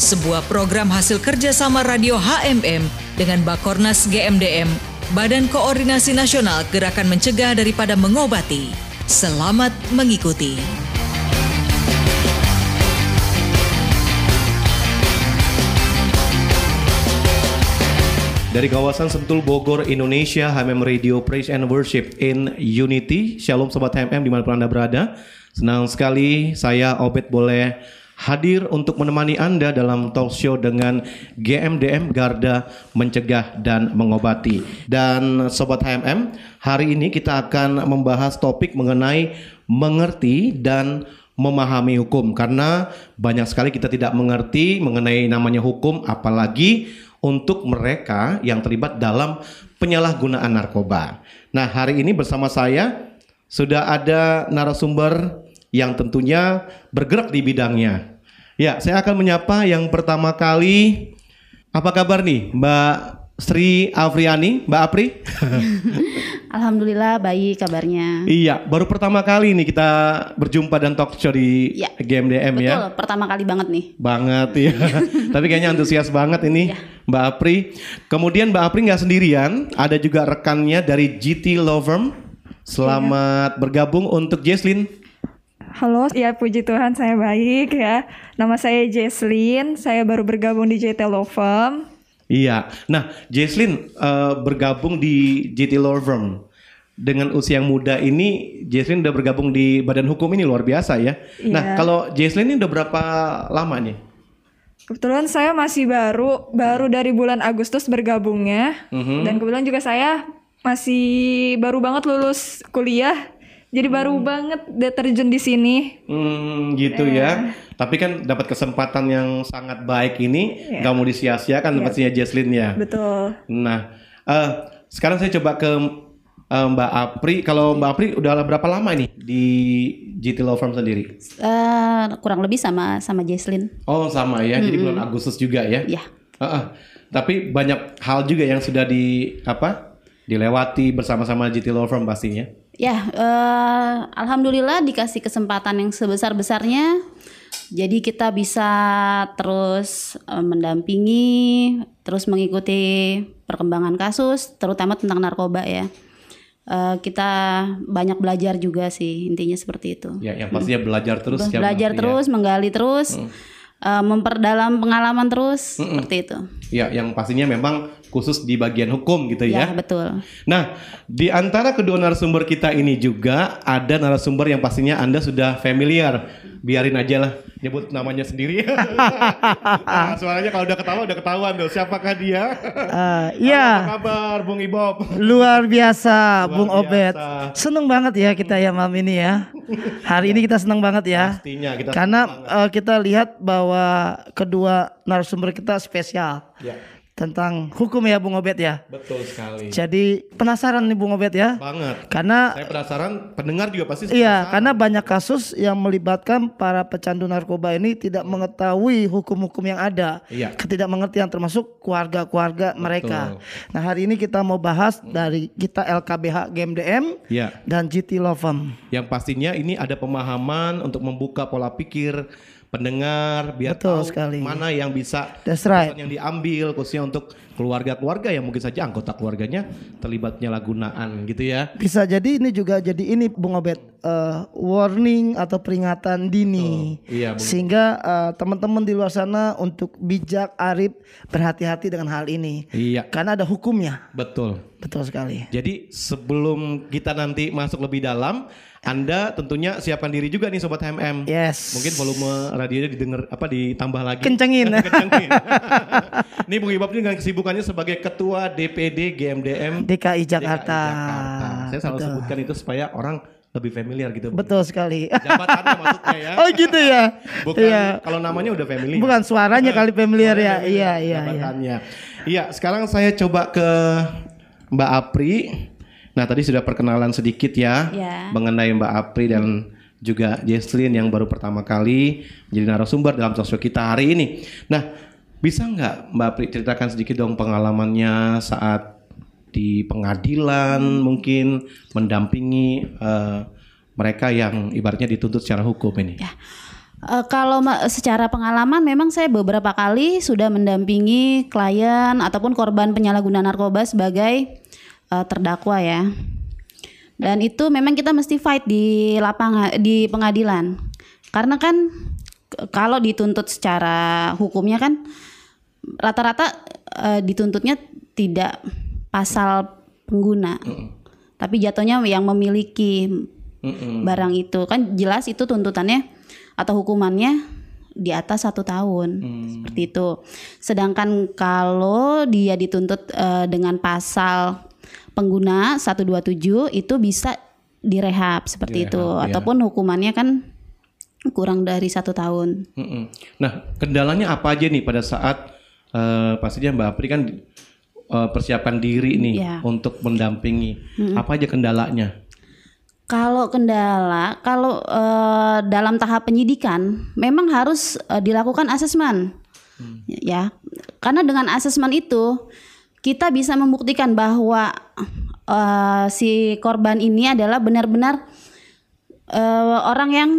sebuah program hasil kerjasama radio HMM dengan Bakornas GMDM, Badan Koordinasi Nasional Gerakan Mencegah Daripada Mengobati. Selamat mengikuti. Dari kawasan Sentul Bogor, Indonesia, HMM Radio Praise and Worship in Unity. Shalom Sobat HMM di mana pun Anda berada. Senang sekali saya Obed boleh hadir untuk menemani Anda dalam talk show dengan GMDM Garda Mencegah dan Mengobati. Dan Sobat HMM, hari ini kita akan membahas topik mengenai mengerti dan memahami hukum karena banyak sekali kita tidak mengerti mengenai namanya hukum apalagi untuk mereka yang terlibat dalam penyalahgunaan narkoba. Nah, hari ini bersama saya sudah ada narasumber yang tentunya bergerak di bidangnya. Ya, saya akan menyapa yang pertama kali. Apa kabar nih, Mbak Sri Afriani, Mbak Apri? Alhamdulillah baik kabarnya. iya, baru pertama kali nih kita berjumpa dan talk show di Ya, GMDM Betul, ya. pertama kali banget nih. Banget ya. Tapi kayaknya antusias banget ini Ya. Mbak Apri. Kemudian Mbak Apri nggak sendirian, ada juga rekannya dari GT Law Firm. Selamat bergabung untuk Jesslyn. Halo, ya puji Tuhan saya baik ya. Nama saya Jesslyn, saya baru bergabung di JT Law Firm. Iya. Nah, Jesslyn eh, bergabung di GT Law Firm. Dengan usia yang muda ini, Jesslyn udah bergabung di badan hukum ini luar biasa ya. Nah, Iya. kalau Jesslyn ini udah berapa lama nih? Kebetulan saya masih baru, baru dari bulan Agustus bergabungnya. Mhm. Dan kebetulan juga saya masih baru banget lulus kuliah. Jadi baru banget dia terjun di sini. Hmm, gitu ya. Tapi kan dapat kesempatan yang sangat baik ini, nggak mau disia-siakan pastinya Jesslyn ya. Betul. Nah, eh, sekarang saya coba ke eh, Mbak Apri. Kalau Mbak Apri udah berapa lama nih di GT Law Firm sendiri? Eh, kurang lebih sama sama Jesslyn. Oh sama ya, jadi bulan Agustus juga ya. Ya. Heeh. Tapi banyak hal juga yang sudah di apa? Dilewati bersama-sama GT Law Firm pastinya. Ya, eh, alhamdulillah dikasih kesempatan yang sebesar-besarnya. Jadi kita bisa terus eh, mendampingi, terus mengikuti perkembangan kasus, terutama tentang narkoba ya. Eh, kita banyak belajar juga sih intinya seperti itu. Ya, yang pastinya belajar terus. ya, belajar ya. terus, menggali terus, eh, memperdalam pengalaman terus, seperti itu. Ya, yang pastinya memang khusus di bagian hukum gitu Ya, ya. betul. Nah, di antara kedua narasumber kita ini juga ada narasumber yang pastinya Anda sudah familiar. Biarin aja lah nyebut namanya sendiri. Nah, suaranya kalau udah ketawa udah ketahuan tuh siapakah dia? Apa iya, kabar Bung Ibob? luar biasa Luar Bung Obed. biasa. Seneng banget ya kita ya malam ini ya. Hari ini kita seneng banget ya. Pastinya kita Karena eh, kita lihat bahwa kedua narasumber kita spesial Ya, tentang hukum ya Bung Obed ya. betul sekali. Jadi penasaran nih Bung Obed ya. Banget. Karena Saya penasaran pendengar juga pasti Iya, penasaran. karena banyak kasus yang melibatkan para pecandu narkoba ini tidak mengetahui hukum-hukum yang ada, Iya. ketidakmengertian termasuk keluarga-keluarga mereka. Nah, hari ini kita mau bahas dari kita LKBH GMDM Iya. dan GT Firm. Yang pastinya ini ada pemahaman untuk membuka pola pikir pendengar biar Betul tahu sekali. mana yang bisa That's right. yang diambil khususnya untuk keluarga-keluarga yang mungkin saja anggota keluarganya terlibat penyalahgunaan gitu ya. Bisa jadi ini juga jadi ini Bung Obed eh, warning atau peringatan dini. Betul. Iya, Bung. Sehingga eh, teman-teman di luar sana untuk bijak, arif, berhati-hati dengan hal ini. Iya, Karena ada hukumnya. betul. Betul sekali. Jadi sebelum kita nanti masuk lebih dalam, Anda tentunya siapkan diri juga nih sobat HMM. Yes. Mungkin volume radionya didengar apa ditambah lagi. Kencengin. Kencengin. Ini Bung Ibab ini dengan kesibukannya sebagai ketua DPD GMDM DKI DKI Jakarta. Jakarta. Saya selalu Betul. sebutkan itu supaya orang lebih familiar gitu. Betul sekali. Jabatannya maksudnya ya. oh gitu ya. Bukan Iya. kalau namanya udah familiar. Bukan suaranya kali familiar ya. Iya, familiar, iya, iya. jabatannya. Iya, sekarang saya coba ke Mbak Apri. Nah, tadi sudah perkenalan sedikit ya Ya. mengenai Mbak Apri dan juga Jesslyn yang baru pertama kali menjadi narasumber dalam talkshow kita hari ini. Nah, bisa nggak Mbak Apri ceritakan sedikit dong pengalamannya saat di pengadilan mungkin mendampingi eh, mereka yang ibaratnya dituntut secara hukum ini? Ya. Eh, kalau secara pengalaman memang saya beberapa kali sudah mendampingi klien ataupun korban penyalahgunaan narkoba sebagai eh, terdakwa ya. Dan itu memang kita mesti fight di lapangan di pengadilan. Karena kan kalau dituntut secara hukumnya kan rata-rata eh, dituntutnya tidak pasal pengguna. Tapi jatuhnya yang memiliki barang itu kan jelas itu tuntutannya atau hukumannya di atas satu tahun seperti itu. Sedangkan kalau dia dituntut eh, dengan pasal pengguna 127 itu bisa direhab seperti itu Direhab, ya. ataupun hukumannya kan kurang dari satu tahun. Nah, kendalanya apa aja nih pada saat eh, pastinya Mbak Apri kan eh, persiapkan diri nih Iya. untuk mendampingi. Apa aja kendalanya? Kalau kendala, kalau eh, dalam tahap penyidikan memang harus eh, dilakukan asesmen, ya. Karena dengan asesmen itu kita bisa membuktikan bahwa eh, si korban ini adalah benar-benar eh, orang yang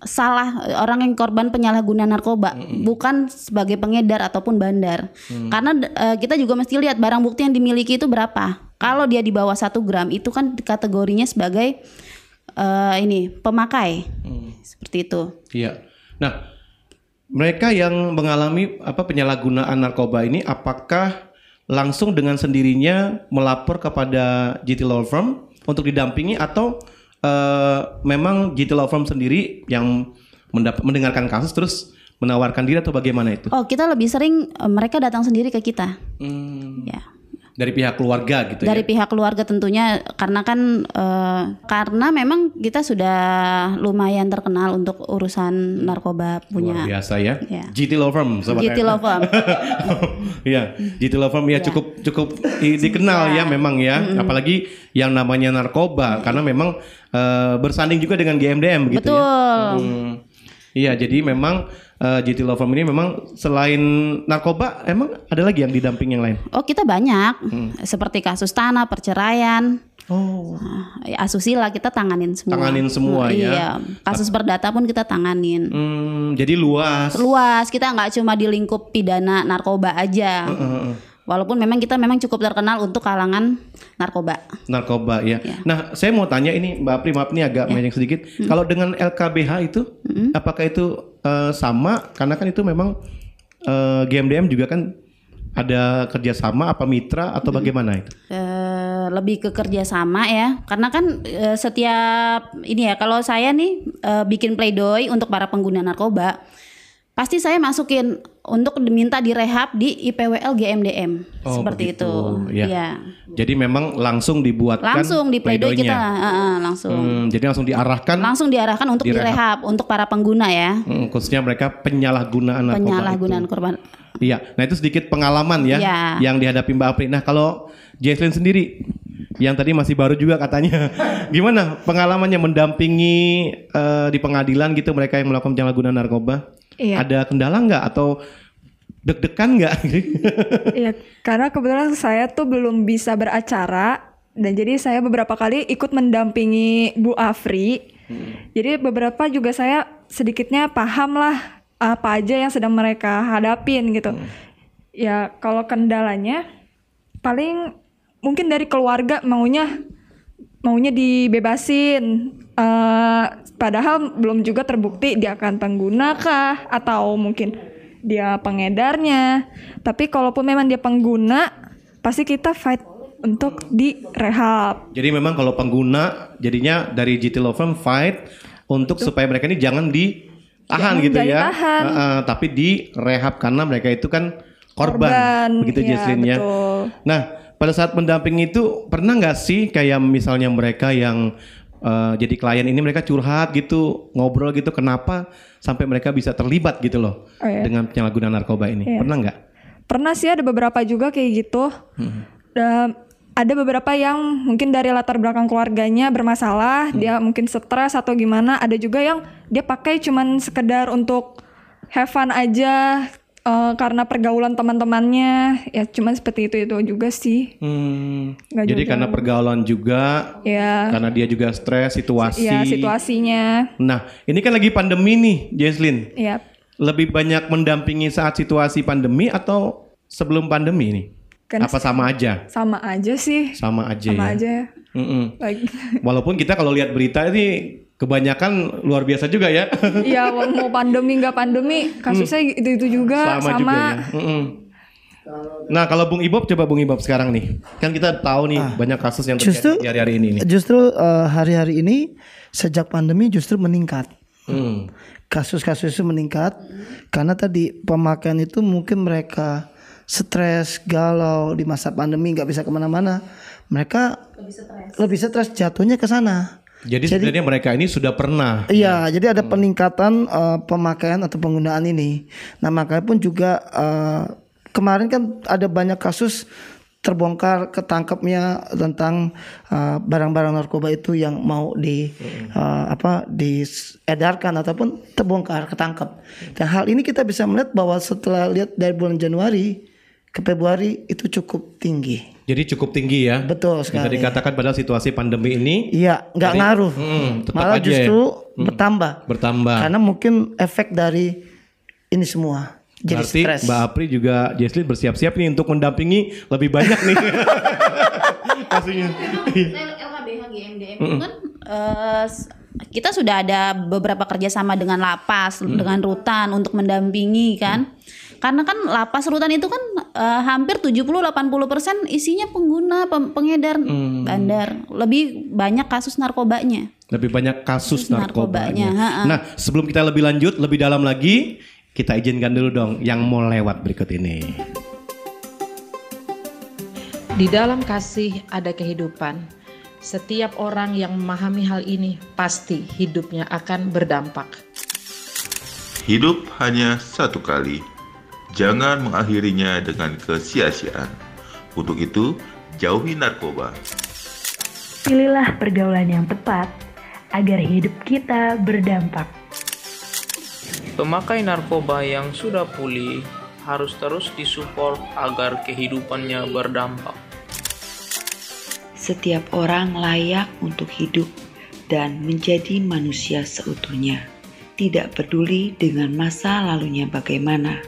salah, orang yang korban penyalahgunaan narkoba, bukan sebagai pengedar ataupun bandar. Karena eh, kita juga mesti lihat barang bukti yang dimiliki itu berapa. Kalau dia di bawah satu gram itu kan kategorinya sebagai eh, ini pemakai, seperti itu. Iya. Nah, mereka yang mengalami apa penyalahgunaan narkoba ini apakah langsung dengan sendirinya melapor kepada GT Law Firm untuk didampingi atau eh, memang GT Law Firm sendiri yang mendap- mendengarkan kasus terus menawarkan diri atau bagaimana itu? Oh, kita lebih sering eh, mereka datang sendiri ke kita. Hmm, Ya. Dari pihak keluarga gitu Dari ya. pihak keluarga tentunya karena kan eh, karena memang kita sudah lumayan terkenal untuk urusan narkoba Luar punya biasa ya. Ya. GT Law Firm sobat GT FM. Law Firm. Iya, GT Law Firm ya cukup cukup dikenal ya memang ya, apalagi yang namanya narkoba karena memang eh, bersanding juga dengan GMDM gitu ya. Betul. Hmm. Iya, jadi memang eh, GT Law Firm ini memang selain narkoba emang ada lagi yang didamping yang lain. Oh, kita banyak. Seperti kasus tanah, perceraian, Oh. eh, asusila kita tanganin semua. Tanganin semua, ya. Iya. Kasus perdata pun kita tanganin. Hmm, jadi luas. Luas, kita nggak cuma di lingkup pidana narkoba aja. Walaupun memang kita memang cukup terkenal untuk kalangan narkoba. narkoba ya. Nah, saya mau tanya ini Mbak Pri, maaf nih agak melenceng sedikit. Kalau dengan LKBH itu, apakah itu eh, sama? Karena kan itu memang eh, GMDM juga kan ada kerjasama apa mitra atau bagaimana itu? Eh, lebih ke kerjasama ya karena kan eh, setiap ini ya kalau saya nih eh, bikin pledoi untuk para pengguna narkoba pasti saya masukin untuk diminta direhab di IPWL GMDM Oh, seperti begitu, itu ya. Iya. Jadi memang langsung dibuatkan langsung di pledoi kita eh, langsung Hmm, jadi langsung diarahkan langsung diarahkan untuk Direhab. direhab untuk para pengguna ya hmm, khususnya mereka penyalahgunaan narkoba penyalahgunaan itu. korban Iya, nah itu sedikit pengalaman ya Iya. yang dihadapi Mbak Apri. Nah kalau Jesslyn sendiri yang tadi masih baru juga katanya, gimana pengalamannya mendampingi eh, di pengadilan gitu mereka yang melakukan penyalahgunaan narkoba? Iya. Ada kendala nggak atau deg-degan nggak? Iya, karena kebetulan saya tuh belum bisa beracara dan jadi saya beberapa kali ikut mendampingi Bu Afri. Jadi beberapa juga saya sedikitnya paham lah apa aja yang sedang mereka hadapin gitu. Ya kalau kendalanya paling mungkin dari keluarga maunya maunya dibebasin. Eh, padahal belum juga terbukti dia akan pengguna kah atau mungkin dia pengedarnya. Tapi kalaupun memang dia pengguna, pasti kita fight untuk direhab. Jadi memang kalau pengguna jadinya dari GT Law Firm fight untuk supaya mereka ini jangan ditahan Jangan gitu ya, tahan. Uh, uh, tapi direhab karena mereka itu kan korban, begitu iya, Jesslyn ya. Nah, pada saat mendampingi itu pernah nggak sih kayak misalnya mereka yang eh, jadi klien ini mereka curhat gitu, ngobrol gitu, kenapa sampai mereka bisa terlibat gitu loh Oh, iya. dengan penyalahgunaan narkoba ini? Iya. Pernah nggak? Pernah sih ada beberapa juga kayak gitu. Dan ada beberapa yang mungkin dari latar belakang keluarganya bermasalah, dia mungkin stres atau gimana. Ada juga yang dia pakai cuman sekedar untuk have fun aja eh, karena pergaulan teman-temannya. Ya cuman seperti itu itu juga sih. Hmm, Nggak jadi juga. karena pergaulan juga, Ya, karena dia juga stres situasi. ya situasinya. Nah, ini kan lagi pandemi nih, Jesslyn. Ya, Lebih banyak mendampingi saat situasi pandemi atau sebelum pandemi nih? Kan Apa sama aja? sama aja sih. Sama aja Sama ya. aja. Mm-mm. Like, Walaupun kita kalau lihat berita ini kebanyakan luar biasa juga ya. ya mau pandemi nggak pandemi kasusnya itu-itu juga sama, sama. juga ya. Nah kalau Bung Ibob coba Bung Ibob sekarang nih, kan kita tahu nih banyak kasus yang terjadi Justru- di hari-hari ini. Nih. Justru eh, hari-hari ini sejak pandemi justru meningkat. Hmm. Kasus-kasus itu meningkat karena tadi pemakaian itu mungkin mereka stres, galau di masa pandemi nggak bisa ke mana-mana. Mereka lebih stres, jatuhnya ke sana. Jadi, sebenarnya mereka ini sudah pernah. Iya, jadi ada peningkatan eh, pemakaian atau penggunaan ini. Nah, makanya pun juga eh, kemarin kan ada banyak kasus terbongkar ketangkapnya tentang eh, barang-barang narkoba itu yang mau di eh, apa diedarkan ataupun terbongkar ketangkap. Dan hal ini kita bisa melihat bahwa setelah lihat dari bulan Januari ke Februari itu cukup tinggi. Jadi cukup tinggi ya. Betul Bisa sekali. dikatakan pada situasi pandemi ini Iya, nggak ngaruh. Hmm, tetap Malah aja ya. justru bertambah. bertambah. Karena mungkin efek dari ini semua. Jadi Berarti stres. Mbak Apri juga Jesslyn bersiap-siap nih untuk mendampingi lebih banyak nih. Pastinya. LKBH GMDM itu kan eh, kita sudah ada beberapa kerjasama dengan lapas, dengan rutan untuk mendampingi kan. Karena kan lapas rutan itu kan eh, hampir 70-80% isinya pengguna, pem- pengedar bandar. Lebih banyak kasus narkobanya. Lebih banyak kasus Kasus narkobanya. narkobanya. Nah, sebelum kita lebih lanjut, lebih dalam lagi, kita izinkan dulu dong yang mau lewat berikut ini. Di dalam kasih ada kehidupan. Setiap orang yang memahami hal ini pasti hidupnya akan berdampak. Hidup hanya satu kali. Jangan mengakhirinya dengan kesia-siaan. Untuk itu, jauhi narkoba. Pilihlah pergaulan yang tepat agar hidup kita berdampak. Pemakai narkoba yang sudah pulih harus terus disupport agar kehidupannya berdampak. Setiap orang layak untuk hidup dan menjadi manusia seutuhnya, tidak peduli dengan masa lalunya bagaimana.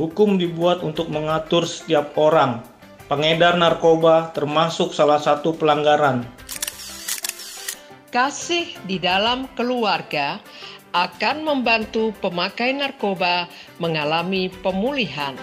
Hukum dibuat untuk mengatur setiap orang. Pengedar narkoba termasuk salah satu pelanggaran. Kasih di dalam keluarga akan membantu pemakai narkoba mengalami pemulihan.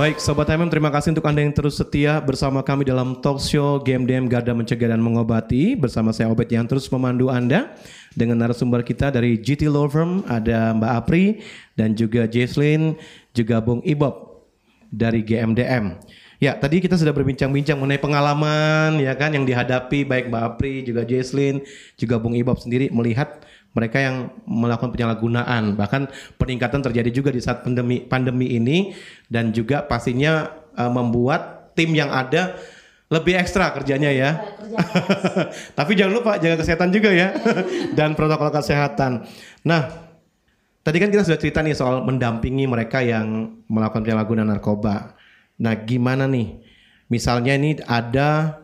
Baik, Sobat HMM, terima kasih untuk Anda yang terus setia bersama kami dalam talk show GMDM Garda Mencegah dan Mengobati. Bersama saya Obet yang terus memandu Anda dengan narasumber kita dari GT Law Firm, ada Mbak Apri dan juga Jesslyn, juga Bung Ibob dari GMDM. Ya, tadi kita sudah berbincang-bincang mengenai pengalaman ya kan yang dihadapi baik Mbak Apri, juga Jesslyn, juga Bung Ibob sendiri melihat mereka yang melakukan penyalahgunaan bahkan peningkatan terjadi juga di saat pandemi pandemi ini dan juga pastinya eh, membuat tim yang ada lebih ekstra kerjanya ya. Tapi jangan lupa jaga kesehatan juga ya dan protokol kesehatan. Nah, tadi kan kita sudah cerita nih soal mendampingi mereka yang melakukan penyalahgunaan narkoba. Nah, gimana nih? Misalnya ini ada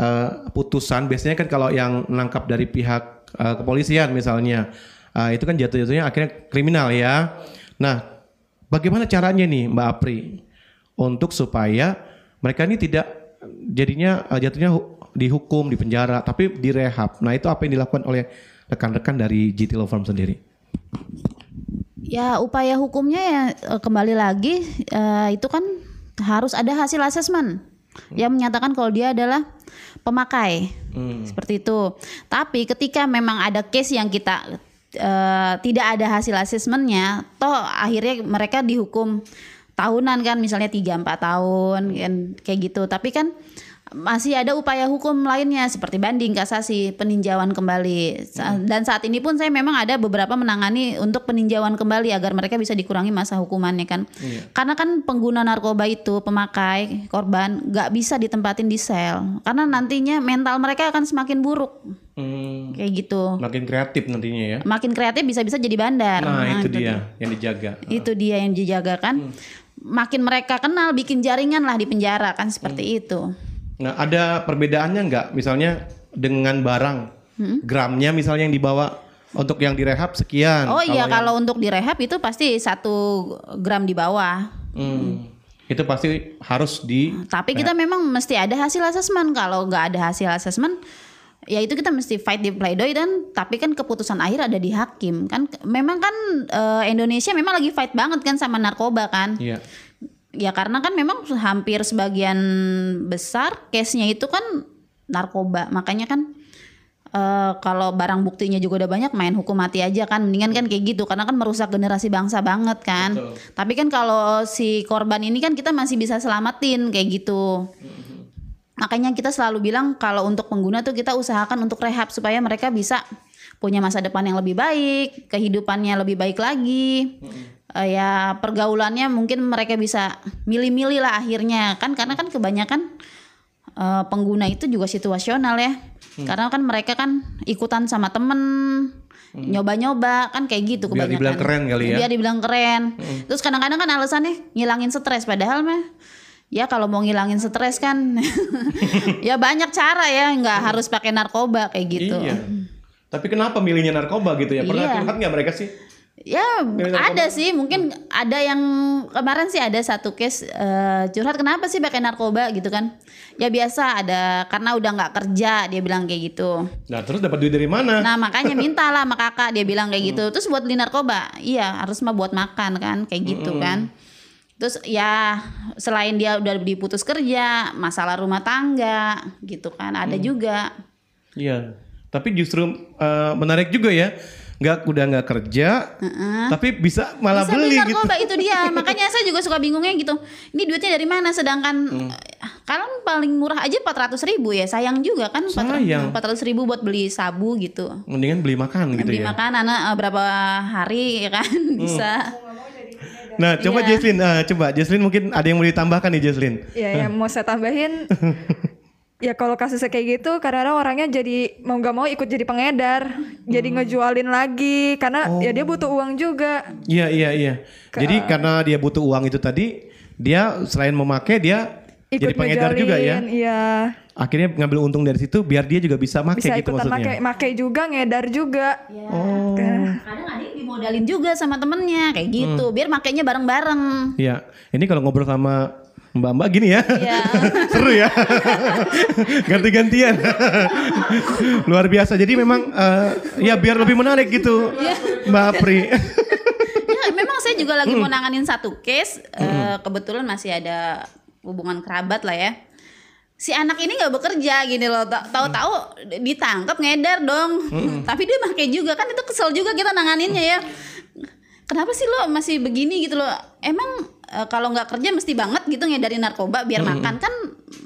eh, putusan biasanya kan kalau yang menangkap dari pihak eh, kepolisian misalnya eh, itu kan jatuh-jatuhnya akhirnya kriminal ya. Nah, bagaimana caranya nih Mbak Apri untuk supaya mereka ini tidak jadinya eh, jatuhnya hu- dihukum di penjara tapi direhab. Nah, itu apa yang dilakukan oleh rekan-rekan dari GT Law Firm sendiri? Ya upaya hukumnya ya kembali lagi eh, itu kan harus ada hasil asesmen yang menyatakan kalau dia adalah pemakai seperti itu. Tapi ketika memang ada case yang kita eh, tidak ada hasil asesmennya, toh akhirnya mereka dihukum tahunan kan misalnya 3 4 tahun kan kayak gitu. Tapi kan masih ada upaya hukum lainnya seperti banding, kasasi, peninjauan kembali. Sa- Dan saat ini pun saya memang ada beberapa menangani untuk peninjauan kembali agar mereka bisa dikurangi masa hukumannya kan. Karena kan pengguna narkoba itu pemakai korban nggak bisa ditempatin di sel karena nantinya mental mereka akan semakin buruk Hmm, kayak gitu. makin kreatif nantinya ya. Makin kreatif bisa-bisa jadi bandar. Nah, itu dia yang dijaga. Itu dia yang dijaga kan. Makin mereka kenal bikin jaringan lah di penjara kan seperti itu. Nah, ada perbedaannya nggak? Misalnya dengan barang, Hmm? gramnya misalnya yang dibawa untuk yang direhab sekian. Oh iya yang- kalau untuk direhab itu pasti satu gram di bawah. Hmm, itu pasti harus di. Tapi kita memang mesti ada hasil asesmen. Kalau nggak ada hasil asesmen, ya itu kita mesti fight di pledoi dan tapi kan keputusan akhir ada di hakim kan. Memang kan eh, Indonesia memang lagi fight banget kan sama narkoba kan. Iya. Ya karena kan memang hampir sebagian besar case-nya itu kan narkoba. Makanya kan eh, kalau barang buktinya juga udah banyak main hukum mati aja kan mendingan kan kayak gitu karena kan merusak generasi bangsa banget kan. Tapi kan kalau si korban ini kan kita masih bisa selamatin kayak gitu. Makanya kita selalu bilang kalau untuk pengguna tuh kita usahakan untuk rehab supaya mereka bisa punya masa depan yang lebih baik, kehidupannya lebih baik lagi. Eh, ya pergaulannya mungkin mereka bisa milih-milih lah akhirnya kan karena kan kebanyakan eh, pengguna itu juga situasional ya. Karena kan mereka kan ikutan sama temen nyoba-nyoba kan kayak gitu Biar kebanyakan. dibilang keren kali ya. Biar dibilang keren. Terus kadang-kadang kan alasannya ngilangin stres padahal mah ya kalau mau ngilangin stres kan ya banyak cara ya nggak harus pakai narkoba kayak gitu. Iya. Tapi kenapa milihnya narkoba gitu ya? Pernah Iya. curhat nggak mereka sih? Ya narkoba? ada sih mungkin ada yang kemarin sih ada satu case eh, curhat kenapa sih pakai narkoba gitu kan? Ya biasa ada karena udah nggak kerja dia bilang kayak gitu. Nah terus dapat duit dari mana? Nah makanya minta lah sama kakak dia bilang kayak gitu. Terus buat beli narkoba, iya harus mah buat makan kan kayak gitu Mm-mm. kan. Terus ya selain dia udah diputus kerja, masalah rumah tangga gitu kan ada juga. Iya. Tapi justru eh, menarik juga ya. Nggak udah nggak kerja, tapi bisa malah Bisa beli beli gitu. narkoba itu dia. Makanya saya juga suka bingungnya gitu. Ini duitnya dari mana? Sedangkan Hmm. eh, kalau paling murah aja 400 ribu ya sayang juga kan Sayang. 400 ribu buat beli sabu gitu. Mendingan beli makan gitu beli ya. makanan eh, berapa hari ya kan bisa. Nah, coba Iya. Jesslyn, eh, coba Jesslyn mungkin ada yang mau ditambahkan nih Jesslyn. Ya, yang mau saya tambahin, ya kalau kasusnya kayak gitu, kadang-kadang orangnya jadi mau nggak mau ikut jadi pengedar, jadi ngejualin lagi, karena ya dia butuh uang juga. Iya iya iya. Jadi karena dia butuh uang itu tadi, dia selain memakai dia Ikut jadi pengedar juga ya. Iya, Akhirnya ngambil untung dari situ biar dia juga bisa make bisa gitu ikutan maksudnya. make, make juga, ngedar juga. Oh. Kadang ada yang dimodalin juga sama temennya kayak gitu. Hmm. Biar makainya bareng-bareng. Iya. Ini kalau ngobrol sama Mbak-mbak gini ya. Iya. Seru ya. Ganti-gantian. Luar biasa. Jadi memang eh, ya biar lebih menarik gitu. Iya. Mbak Pri. ya memang saya juga lagi Hmm. mau nanganin satu case eh, kebetulan masih ada hubungan kerabat lah ya si anak ini nggak bekerja gini loh Ta- tahu-tahu ditangkap ngedar dong Mm. tapi dia pakai juga kan itu kesel juga kita nanganinnya ya kenapa sih lo masih begini gitu loh emang eh, kalau nggak kerja mesti banget gitu ngedarin narkoba biar Mm. makan kan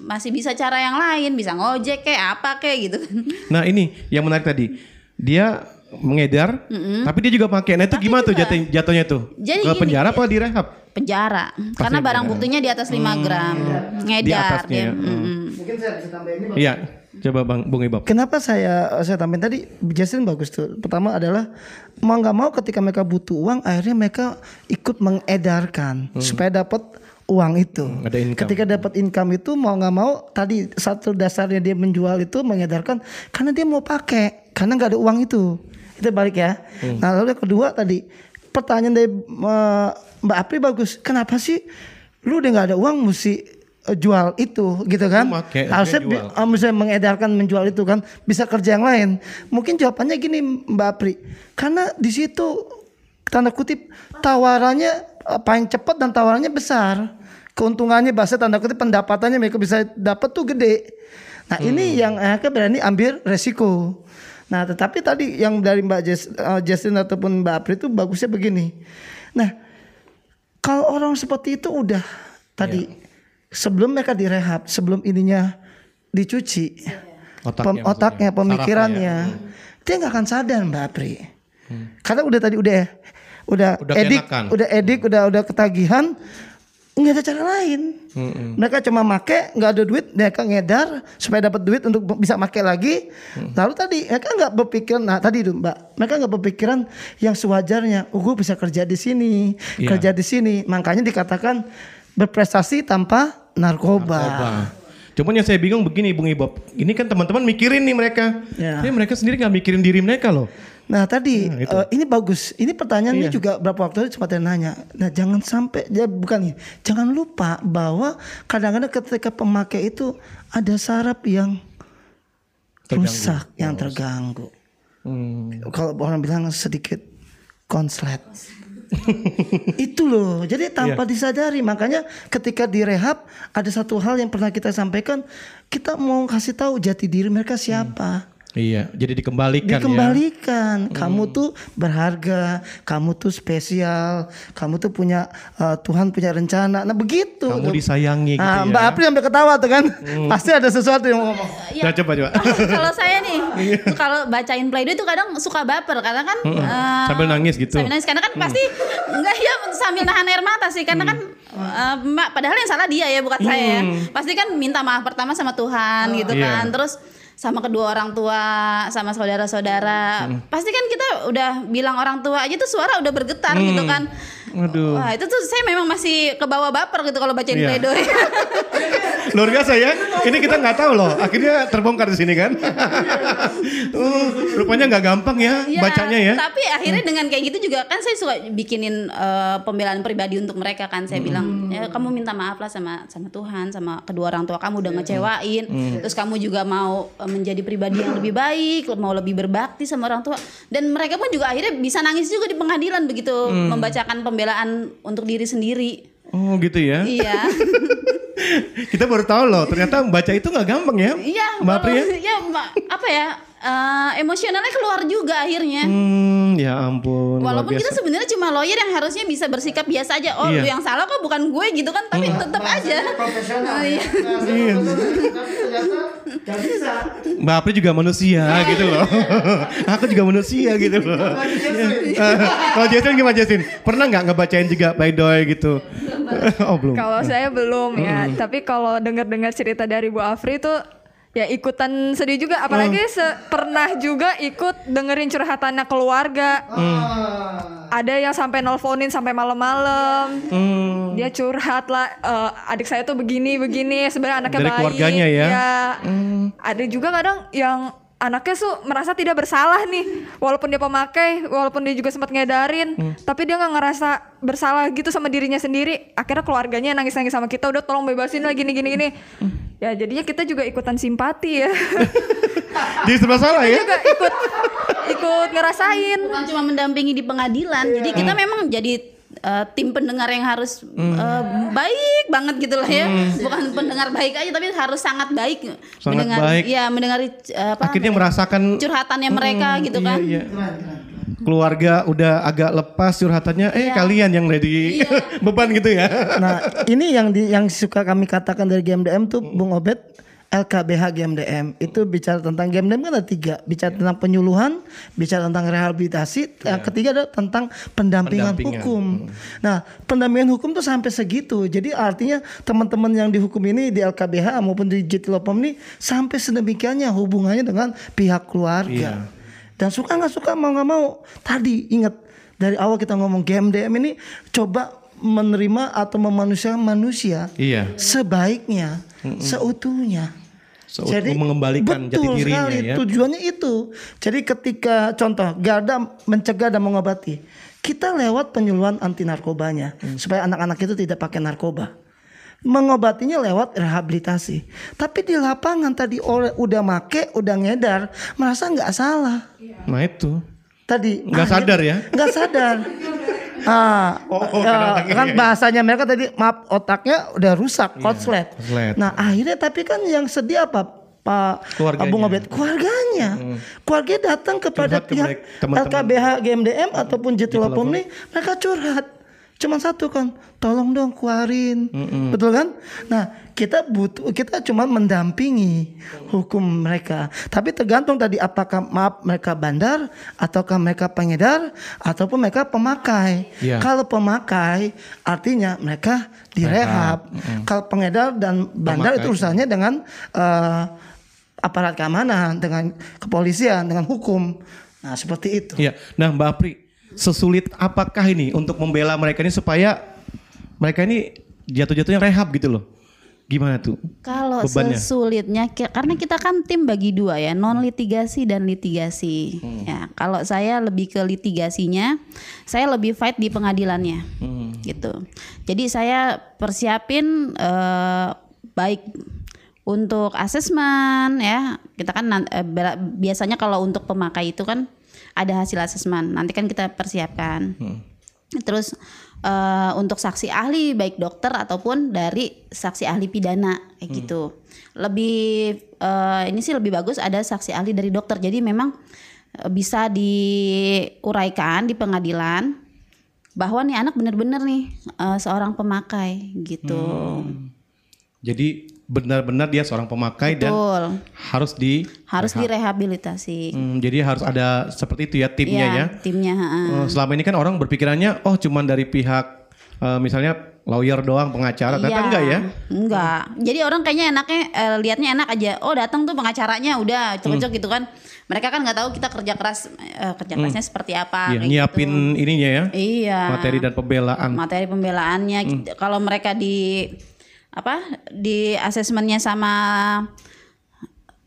masih bisa cara yang lain bisa ngojek kayak apa kayak gitu kan Nah ini yang menarik tadi. Dia mengedar, Mm-mm. tapi dia juga pakai. Nah itu gimana tuh jatuh, jatuhnya tuh? Jadi Ke gini, penjara apa direhab? penjara karena barang buktinya di atas 5 gram ngedar Di atasnya, dia. hmm. Mm-mm. Mungkin saya bisa tambahin ini. Iya. Coba Bang Bung Ibab. Kenapa saya saya tambahin tadi Justin bagus tuh. Pertama adalah mau nggak mau ketika mereka butuh uang, akhirnya mereka ikut mengedarkan supaya dapat uang itu. Ada income. Ketika dapat income itu mau nggak mau tadi satu dasarnya dia menjual itu mengedarkan karena dia mau pakai karena nggak ada uang itu. Itu balik ya. Hmm. Nah lalu yang kedua tadi pertanyaan dari eh, Mbak Apri bagus. Kenapa sih lu udah nggak ada uang mesti eh, jual itu gitu kan? Make, Harusnya bi- ah, misalnya mengedarkan menjual itu kan bisa kerja yang lain. Mungkin jawabannya gini Mbak Apri, karena di situ tanda kutip tawarannya eh, paling cepat dan tawarannya besar. Keuntungannya bahasa tanda kutip pendapatannya mereka bisa dapat tuh gede. Nah ini yang akhirnya berani ambil resiko. Nah tetapi tadi yang dari Mbak eh, Justin ataupun Mbak Apri itu bagusnya begini. Nah Kalau orang seperti itu udah tadi sebelum mereka direhab, sebelum ininya dicuci, Otaknya pem- otaknya, maksudnya. pemikirannya, dia nggak akan sadar Mbak Apri. Karena udah tadi udah udah, Udah edik, keenakan. udah edik, udah udah ketagihan, nggak ada cara lain. Mm-mm. Mereka cuma make, nggak ada duit, mereka ngedar supaya dapat duit untuk bisa make lagi. Lalu tadi mereka nggak berpikiran, nah tadi itu mbak, mereka nggak berpikiran yang sewajarnya. Oh, gue bisa kerja di sini, Iya. kerja di sini. Makanya dikatakan berprestasi tanpa narkoba. Narkoba. Cuman yang saya bingung begini Bung Ibob, ini kan teman-teman mikirin nih mereka, Ya. tapi mereka sendiri nggak mikirin diri mereka loh. Nah tadi Nah, itu. eh, ini bagus. Ini pertanyaannya Iya. juga berapa waktu lalu sempat nanya. Nah jangan sampai ya bukan ini. Jangan lupa bahwa kadang-kadang ketika pemakai itu ada saraf yang Terganggu. rusak, yang terganggu. Hmm. Kalau orang bilang sedikit konslet. itu loh. Jadi tanpa Iya. disadari, makanya ketika direhab ada satu hal yang pernah kita sampaikan, kita mau kasih tahu jati diri mereka siapa. Iya, jadi dikembalikan, ya. Dikembalikan. Kamu tuh berharga, kamu tuh spesial, kamu tuh punya uh, Tuhan punya rencana. Nah begitu. ya. Kamu disayangi gitu Nah, ya. Mbak April sampai ketawa tuh kan. Pasti ada sesuatu yang mau ngomong. Nah, coba coba. kalau saya nih kalau bacain play itu kadang suka baper karena kan Mm-mm. eh, Sambil nangis gitu. sambil nangis karena kan pasti enggak ya sambil nahan air mata sih karena kan eh, mbak padahal yang salah dia ya bukan saya ya. Hmm. pasti kan minta maaf pertama sama Tuhan gitu Iya. kan terus sama kedua orang tua sama saudara-saudara Hmm. pasti kan kita udah bilang orang tua aja tuh suara udah bergetar Hmm. gitu kan Waduh. Wah itu tuh saya memang masih ke bawah baper gitu kalau bacain Iya. pledoi. Luar biasa ya. Ini kita nggak tahu loh. Akhirnya terbongkar di sini kan. uh, rupanya nggak gampang ya Iya, bacanya ya. Tapi akhirnya dengan kayak gitu juga kan saya suka bikinin eh, pembelaan pribadi untuk mereka kan. Saya bilang, ya, kamu minta maaf lah sama sama Tuhan, sama kedua orang tua kamu udah ngecewain. Hmm. Terus kamu juga mau eh, menjadi pribadi yang lebih baik, mau lebih berbakti sama orang tua. Dan mereka pun juga akhirnya bisa nangis juga di pengadilan begitu Hmm. membacakan pembelaan untuk diri sendiri. Oh gitu ya. Iya. Kita baru tahu loh. Ternyata membaca itu nggak gampang ya. Iya, Mbak Pri ya. ya, Ma- apa ya? eh, emosionalnya keluar juga akhirnya. Hmm, ya ampun. Walaupun kita sebenarnya cuma lawyer yang harusnya bisa bersikap biasa aja. Oh, Iya. lu yang salah kok bukan gue gitu kan, tapi tetap aja. Profesional. Oh, iya. Iya. Gak bisa. Mbak Apri juga manusia gitu loh. Aku juga manusia gitu loh. Eh, Kalau Jason gimana Jason? Pernah nggak ngebacain juga playdoy gitu? oh belum. Kalau saya belum ya, Mm-mm. tapi kalau dengar-dengar cerita dari Bu Afri itu ya ikutan sedih juga apalagi se- pernah juga ikut dengerin curhatannya keluarga. Ada yang sampai nelponin sampai malam-malam. Hmm. Dia curhat lah "Eh, adik saya tuh begini begini sebenarnya anaknya Dari baik. keluarganya ya? Ada juga kadang yang anaknya tuh merasa tidak bersalah nih walaupun dia pemakai walaupun dia juga sempat ngedarin Hmm. tapi dia nggak ngerasa bersalah gitu sama dirinya sendiri akhirnya keluarganya nangis nangis sama kita udah tolong bebasin lah gini gini gini Hmm. ya jadinya kita juga ikutan simpati ya Jadi serba salah ya? juga ikut ikut ngerasain Bukan cuma mendampingi di pengadilan. Jadi kita Hmm. memang jadi eh, tim pendengar yang harus Hmm. eh, baik banget gitu lah ya. Hmm. Bukan pendengar baik aja tapi harus sangat baik. Sangat mendengar, baik. Iya, mendengar eh, apa Akhirnya namanya, merasakan curhatannya mereka Mm, gitu iya, kan. iya. Keluarga udah agak lepas curhatannya, eh kalian yang ready beban gitu ya. Nah, ini yang di, yang suka kami katakan dari GMDM tuh Bung Obed LKBH GMDM itu bicara tentang GMDM kan ada tiga. Bicara tentang penyuluhan bicara tentang rehabilitasi yang ketiga adalah tentang pendampingan, Pendampingan. hukum. Nah pendampingan hukum tuh sampai segitu. Jadi artinya teman-teman yang dihukum ini di LKBH maupun di Jitilopom ini sampai sedemikiannya hubungannya dengan pihak keluarga. Dan suka nggak suka mau nggak mau tadi ingat dari awal kita ngomong GMDM ini coba menerima atau memanusiakan manusia Iya. sebaiknya Mm-mm. seutuhnya Seutuh mengembalikan jati betul dirinya sekali, ya. tujuannya itu jadi ketika contoh Garda mencegah dan mengobati kita lewat penyuluhan anti narkobanya Hmm. supaya anak-anak itu tidak pakai narkoba mengobatinya lewat rehabilitasi tapi di lapangan tadi oleh udah make udah ngedar merasa nggak salah Nah itu. tadi Nggak ah, sadar ya? nggak sadar ah Oh, oh, ya, kan ya. bahasanya mereka tadi maaf otaknya udah rusak konslet konslet. nah akhirnya tapi kan yang sedih apa Pak Keluarganya. Bung Obed keluarganya keluarga datang kepada Curhat ke pihak teman-teman. LKBH GMDM ataupun Jitulopom. nih mereka curhat cuma satu kan, tolong dong keluarin, betul kan? Nah kita butuh, kita cuma mendampingi hukum mereka. Tapi tergantung tadi apakah maaf mereka bandar, ataukah mereka pengedar, ataupun mereka pemakai. Iya. Kalau pemakai artinya mereka direhab. Kalau pengedar dan bandar itu Pemakai. urusannya dengan eh, aparat keamanan, dengan kepolisian, dengan hukum. Nah seperti itu. Iya. Nah, Mbak Apri, sesulit apakah ini untuk membela mereka ini supaya mereka ini jatuh-jatuhnya rehab gitu loh? Gimana tuh? Kalau bebannya? sesulitnya karena kita kan tim bagi dua ya, non litigasi dan litigasi. Ya, kalau saya lebih ke litigasinya, saya lebih fight di pengadilannya. Gitu. Jadi saya persiapin eh, baik untuk asesmen ya. Kita kan eh, biasanya kalau untuk pemakai itu kan ada hasil asesmen. Nanti kan kita persiapkan. Terus eh, untuk saksi ahli baik dokter ataupun dari saksi ahli pidana kayak gitu. Lebih eh, ini sih lebih bagus ada saksi ahli dari dokter. Jadi memang eh, bisa diuraikan di pengadilan bahwa nih anak bener-bener nih eh, seorang pemakai gitu. Jadi benar-benar dia seorang pemakai dan Betul. harus di Harus rehab. direhabilitasi. Hmm, jadi harus ada seperti itu ya timnya Iya, ya. Timnya. Eh, selama ini kan orang berpikirannya oh cuman dari pihak eh, misalnya lawyer doang pengacara, ternyata Iya. enggak ya? Enggak. Jadi orang kayaknya enaknya eh, lihatnya enak aja. Oh, datang tuh pengacaranya udah cocok Hmm. gitu kan. Mereka kan nggak tahu kita kerja keras eh, kerja kerasnya seperti apa Iya, nyiapin gitu. ininya ya. Iya. Materi dan pembelaan. Materi pembelaannya Hmm. kalau mereka di apa? Di asesmennya sama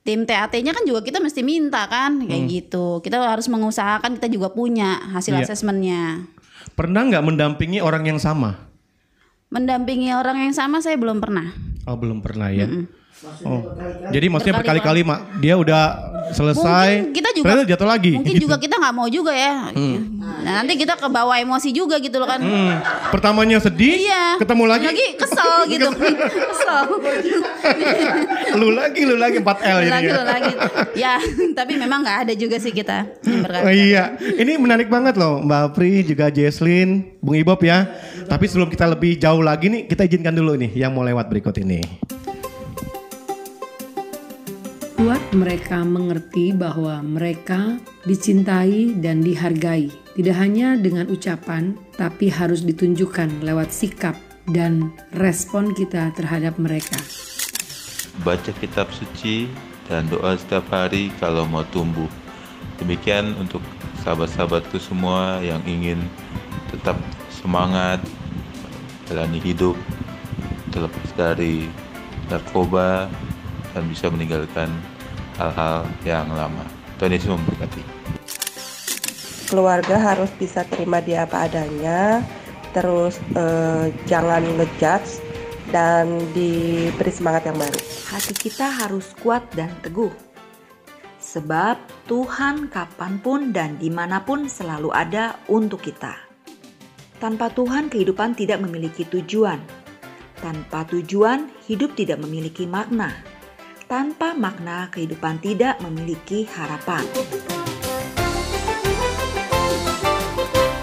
tim TAT-nya kan juga kita mesti minta kan kayak Hmm. gitu. Kita harus mengusahakan kita juga punya hasil Iya. asesmennya. Pernah nggak mendampingi orang yang sama? Mendampingi orang yang sama saya belum pernah. Oh belum pernah ya. Oh. Jadi maksudnya Berkali-kali. mak dia udah selesai. Mungkin kita juga ternyata jatuh lagi. Mungkin gitu. juga kita nggak mau juga ya. Hmm. Nah, nanti kita ke bawah emosi juga gitu loh kan. Hmm. Pertamanya sedih, Iya. ketemu lagi, kesel gitu. kesel. lu lagi, lu lagi 4L jadi. lagi ya. lo lagi. Ya, tapi memang nggak ada juga sih kita Oh, iya, ini menarik banget loh Mbak Pri juga Jesslyn, Bung Ibob ya. Tapi sebelum kita lebih jauh lagi nih, kita izinkan dulu nih yang mau lewat berikut ini. Buat mereka mengerti bahwa mereka dicintai dan dihargai, tidak hanya dengan ucapan, tapi harus ditunjukkan lewat sikap dan respon kita terhadap mereka. Baca kitab suci dan doa setiap hari kalau mau tumbuh. Demikian untuk sahabat-sahabatku semua yang ingin tetap semangat jalani hidup terlepas dari narkoba dan bisa meninggalkan hal-hal yang lama. Tuhan Yesus memberkati. keluarga harus bisa terima dia apa adanya terus eh, jangan ngejudge dan diberi semangat yang baru Hati kita harus kuat dan teguh. Sebab Tuhan kapan pun dan di mana pun selalu ada untuk kita. Tanpa Tuhan kehidupan tidak memiliki tujuan. Tanpa tujuan hidup tidak memiliki makna. Tanpa makna kehidupan tidak memiliki harapan.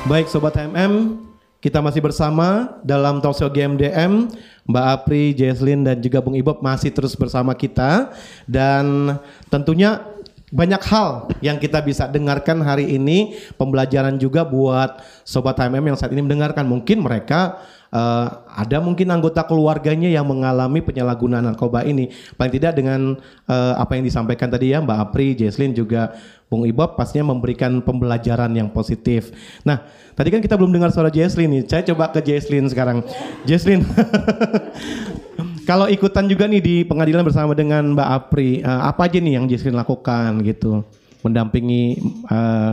Baik Sobat HMM, kita masih bersama dalam talkshow GMDM. Mbak Apri, Jesslyn dan juga Bung Ibob masih terus bersama kita. Dan tentunya banyak hal yang kita bisa dengarkan hari ini. Pembelajaran juga buat Sobat HMM yang saat ini mendengarkan. Mungkin mereka eh, ada mungkin anggota keluarganya yang mengalami penyalahgunaan narkoba ini. Paling tidak dengan eh, apa yang disampaikan tadi ya Mbak Apri, Jesslyn juga Bung Ibob pastinya memberikan pembelajaran yang positif. Nah, tadi kan kita belum dengar suara Jesslyn nih. Saya coba ke Jesslyn sekarang. Jesslyn, kalau ikutan juga nih di pengadilan bersama dengan Mbak Apri, eh, apa aja nih yang Jesslyn lakukan gitu? Mendampingi eh,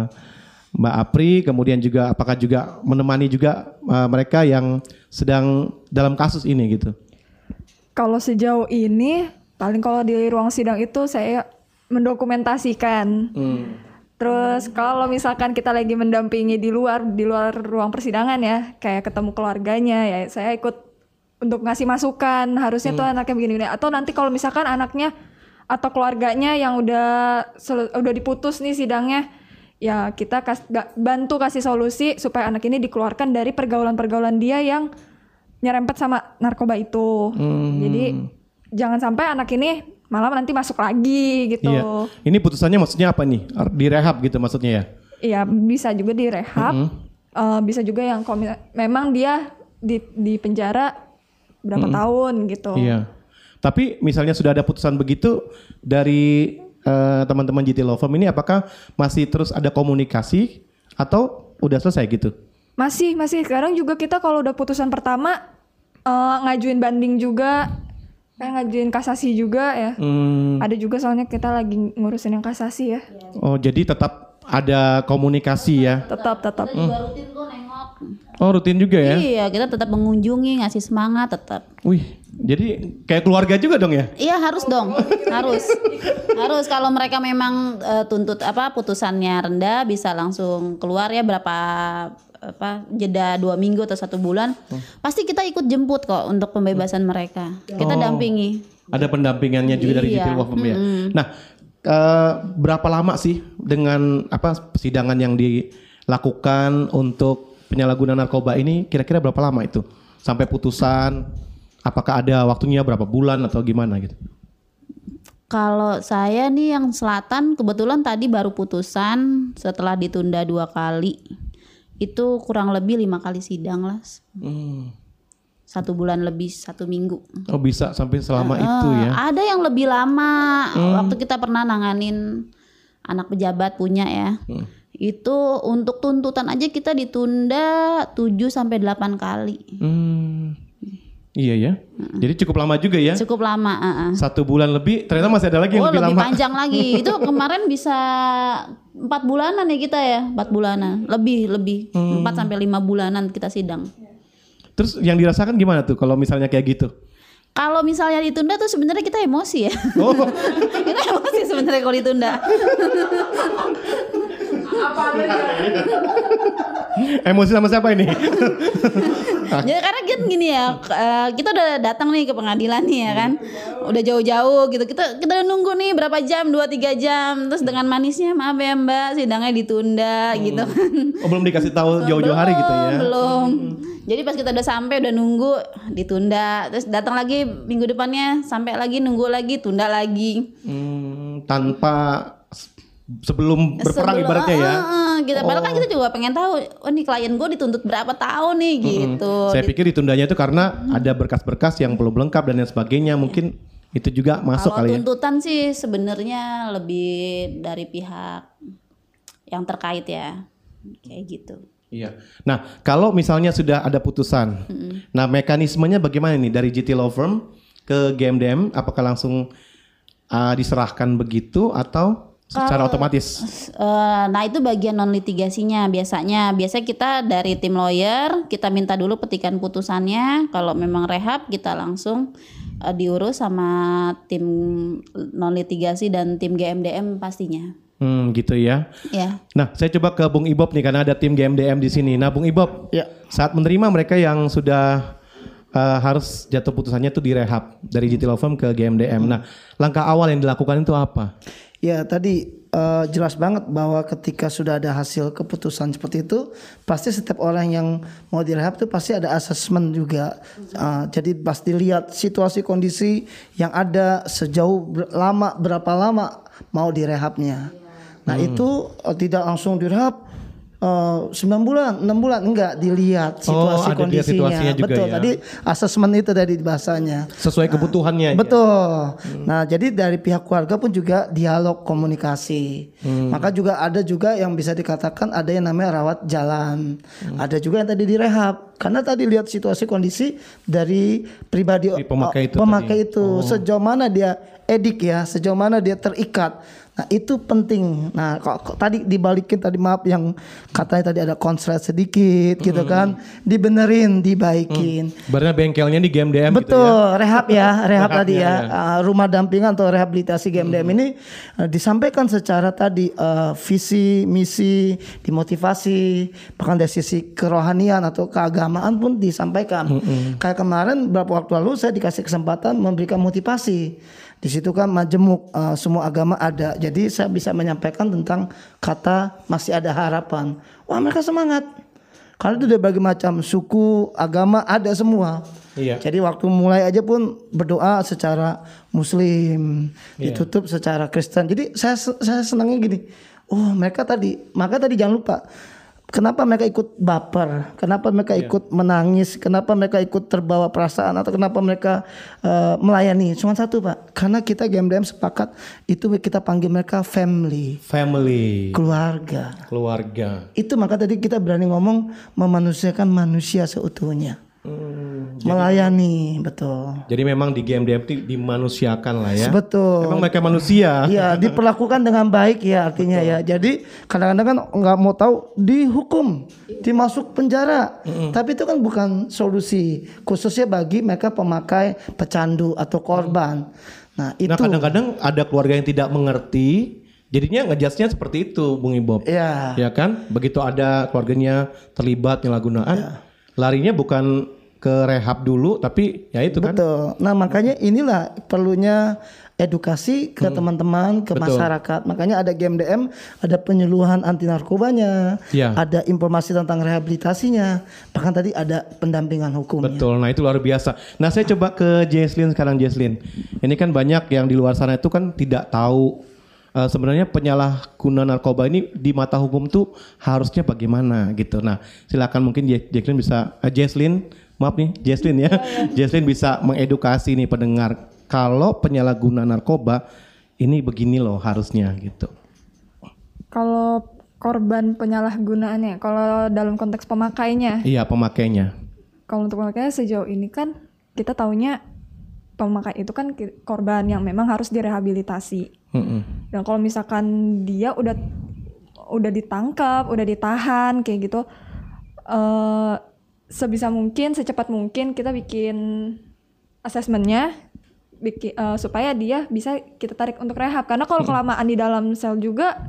Mbak Apri, kemudian juga apakah juga menemani juga eh, mereka yang sedang dalam kasus ini gitu? Kalau sejauh ini paling kalau di ruang sidang itu saya mendokumentasikan. Terus kalau misalkan kita lagi mendampingi di luar di luar ruang persidangan ya, kayak ketemu keluarganya ya, saya ikut untuk ngasih masukan. Harusnya tuh anaknya begini-begini. Atau nanti kalau misalkan anaknya atau keluarganya yang udah udah diputus nih sidangnya, ya kita kas, ga- bantu kasih solusi supaya anak ini dikeluarkan dari pergaulan-pergaulan dia yang nyerempet sama narkoba itu. Hmm. Jadi jangan sampai anak ini malah nanti masuk lagi gitu. Iya. Ini putusannya maksudnya apa nih? Direhab gitu maksudnya ya? Iya bisa juga direhab, Mhm. Eh, bisa juga yang komi- memang dia di di penjara berapa Mhm. tahun gitu. Iya. Tapi misalnya sudah ada putusan begitu dari eh, teman-teman GT Law Firm ini apakah masih terus ada komunikasi atau udah selesai gitu? Masih masih sekarang juga kita kalau udah putusan pertama eh, ngajuin banding juga, kayak ngajuin kasasi juga ya. Hmm. Ada juga soalnya kita lagi ngurusin yang kasasi ya. Oh, jadi tetap ada komunikasi ya? Tetap tetap. Oh, rutin juga ya? Iya, kita tetap mengunjungi, ngasih semangat tetap. Wih, jadi kayak keluarga juga dong ya? Iya harus dong, harus, harus. Kalau mereka memang eh, tuntut apa putusannya rendah, bisa langsung keluar ya berapa apa jeda dua minggu atau satu bulan, pasti kita ikut jemput kok untuk pembebasan mereka. Kita Oh. dampingi. Ada pendampingannya juga dari Iya, Law Firm ya? Nah, eh, berapa lama sih dengan apa persidangan yang dilakukan untuk penyalahgunaan narkoba ini? Kira-kira berapa lama itu sampai putusan? Apakah ada waktunya berapa bulan atau gimana gitu? Kalau saya nih yang selatan kebetulan tadi baru putusan setelah ditunda dua kali. Itu kurang lebih lima kali sidang lah. Hmm. Satu bulan lebih, satu minggu. Oh bisa sampai selama Eh, itu ya? Ada yang lebih lama. Hmm. Waktu kita pernah nanganin anak pejabat punya ya. Hmm. Itu untuk tuntutan aja kita ditunda 7 sampai 8 kali. Hmm. Iya ya. Jadi cukup lama juga ya? Cukup lama, uh-uh. Satu bulan lebih. Ternyata masih ada lagi yang Oh lebih, lebih lama. panjang lagi. Itu kemarin bisa empat bulanan ya kita ya, empat bulanan, lebih lebih Hmm. empat sampai lima bulanan kita sidang. Terus yang dirasakan gimana tuh kalau misalnya kayak gitu? Kalau misalnya ditunda tuh sebenarnya kita emosi ya. Oh. kita emosi sebenarnya kalau ditunda. Emosi sama siapa ini? Jadi karena kan gini ya, eh, kita udah datang nih ke pengadilan nih ya kan, udah jauh-jauh gitu. Kita kita udah nunggu nih berapa jam, 2-3 jam. Terus dengan manisnya maaf ya Mbak, sidangnya ditunda gitu kan. Oh belum dikasih tahu jauh-jauh hari gitu ya? Belum. Jadi pas kita udah sampai udah nunggu ditunda, terus datang lagi minggu depannya sampai lagi nunggu lagi tunda lagi. Hmm, tanpa sebelum berperang Sebelum- ibaratnya ya? Ah, gitu. Padahal kan Oh. kita juga pengen tahu, oh nih klien gue dituntut berapa tahun nih Mm-mm. gitu. Saya pikir ditundanya itu karena ada berkas-berkas yang belum lengkap dan lain sebagainya. Mungkin itu juga masuk Kalau kali ya? tuntutan sih sebenarnya lebih dari pihak yang terkait ya, kayak gitu. Iya. Nah, kalau misalnya sudah ada putusan, Mm-mm. nah mekanismenya bagaimana nih dari GT Law Firm ke GMDM? Apakah langsung uh, diserahkan begitu atau secara Kalau- otomatis? Eh, nah itu bagian non litigasinya biasanya. Biasanya kita dari tim lawyer kita minta dulu petikan putusannya. Kalau memang rehab kita langsung eh, diurus sama tim non litigasi dan tim GMDM pastinya. Hmm, gitu ya. Ya. Nah, saya coba ke Bung Ibob nih karena ada tim GMDM di sini. Nah, Bung Ibob, ya. saat menerima mereka yang sudah uh, harus jatuh putusannya itu direhab dari GT Law Firm ke GMDM. Nah, langkah awal yang dilakukan itu apa? Ya tadi eh, jelas banget bahwa ketika sudah ada hasil keputusan seperti itu, pasti setiap orang yang mau direhab itu pasti ada asesmen juga. Eh, jadi pasti lihat situasi kondisi yang ada sejauh ber- lama berapa lama mau direhabnya. Nah Hmm. itu eh, tidak langsung direhab. Eh, 9 bulan, 6 bulan enggak dilihat Oh, situasi ada dilihat kondisinya. situasinya juga Betul. ya. Tadi asesmen itu dari bahasanya. Sesuai kebutuhannya. Betul. Nah, jadi dari pihak keluarga pun juga dialog komunikasi. Hmm. Maka juga ada juga yang bisa dikatakan ada yang namanya rawat jalan. Hmm. Ada juga yang tadi direhab. Karena tadi lihat situasi kondisi dari pribadi pemakai itu pemakai tadi. itu Oh. sejauh mana dia edik ya, sejauh mana dia terikat. Nah, itu penting. Nah, kok, kok tadi dibalikin tadi maaf yang katanya tadi ada konslet sedikit gitu Hmm. kan. Dibenerin, dibaikin. Berarti bengkelnya di GMDM gitu Betul, ya? rehab ya, rehab tadi ya. ya. Uh, rumah dampingan atau rehabilitasi GMDM Hmm. ini uh, disampaikan secara tadi uh, visi, misi, dimotivasi, bahkan dari sisi kerohanian atau keagamaan keagamaan pun disampaikan. Kayak kemarin beberapa waktu lalu saya dikasih kesempatan memberikan motivasi. Di situ kan majemuk eh, semua agama ada. Jadi saya bisa menyampaikan tentang kata masih ada harapan. Wah mereka semangat. Kalau itu dari berbagai macam suku, agama ada semua. Iya. Jadi waktu mulai aja pun berdoa secara Muslim, Iya. ditutup secara Kristen. Jadi saya saya senangnya gini. Oh mereka tadi, maka tadi jangan lupa. Kenapa mereka ikut baper? Kenapa mereka Iya. ikut menangis? Kenapa mereka ikut terbawa perasaan? Atau kenapa mereka eh, melayani? Cuma satu pak, karena kita GMDM sepakat itu kita panggil mereka family, Family, keluarga. keluarga. Itu maka tadi kita berani ngomong memanusiakan manusia seutuhnya, melayani, betul. Jadi memang di GMDM itu dimanusiakan lah ya. Betul. Memang mereka manusia. Iya, diperlakukan dengan baik ya artinya ya. Jadi kadang-kadang kan nggak mau tahu dihukum, dimasuk penjara. Tapi itu kan bukan solusi khususnya bagi mereka pemakai pecandu atau korban. Nah, itu Nah kadang-kadang ada keluarga yang tidak mengerti, jadinya ngejudge-nya seperti itu, Bung Ibob. Iya. Ya kan? Begitu ada keluarganya terlibat penyalahgunaan, Iya. Larinya bukan ke rehab dulu, tapi ya itu kan. Betul. Nah, makanya inilah perlunya edukasi ke teman-teman, ke Hmm. Betul. masyarakat. Makanya ada GMDM, ada penyuluhan anti narkobanya, Iya. ada informasi tentang rehabilitasinya, bahkan tadi ada pendampingan hukum. Betul. Nah itu luar biasa. Nah saya coba ke Jesslyn sekarang Jesslyn. Ini kan banyak yang di luar sana itu kan tidak tahu eh, sebenarnya penyalahguna narkoba ini di mata hukum tuh harusnya bagaimana gitu. Nah silakan mungkin Jesslyn bisa Jesslyn maaf nih Jesslyn ya. Jesslyn bisa mengedukasi nih pendengar kalau penyalahguna narkoba ini begini loh harusnya gitu. Kalau korban penyalahgunaannya, kalau dalam konteks pemakainya, Iya pemakainya. kalau untuk pemakainya sejauh ini kan kita taunya pemakai itu kan korban yang memang harus direhabilitasi. Mm-mm. Dan kalau misalkan dia udah udah ditangkap, udah ditahan kayak gitu, eh sebisa mungkin, secepat mungkin kita bikin asesmennya, bikin eh, supaya dia bisa kita tarik untuk rehab. Karena kalau kelamaan di dalam sel juga,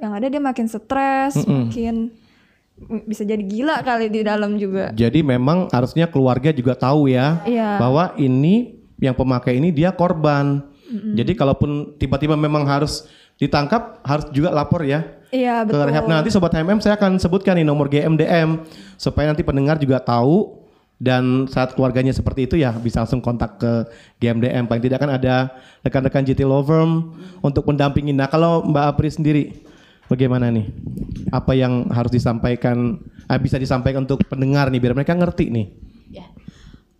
yang ada dia makin stres, Mm-mm. makin bisa jadi gila kali di dalam juga. Jadi memang harusnya keluarga juga tahu ya Iya. bahwa ini yang pemakai ini dia korban. Mm-mm. Jadi kalaupun tiba-tiba memang harus ditangkap harus juga lapor ya Iya ke betul. rehab. Nah, nanti sobat HMM saya akan sebutkan nih nomor GMDM supaya nanti pendengar juga tahu dan saat keluarganya seperti itu ya bisa langsung kontak ke GMDM. Paling tidak kan ada rekan-rekan GT Law Firm untuk mendampingi. Nah, kalau Mbak Apri sendiri bagaimana nih? Apa yang harus disampaikan ah, bisa disampaikan untuk pendengar nih biar mereka ngerti nih.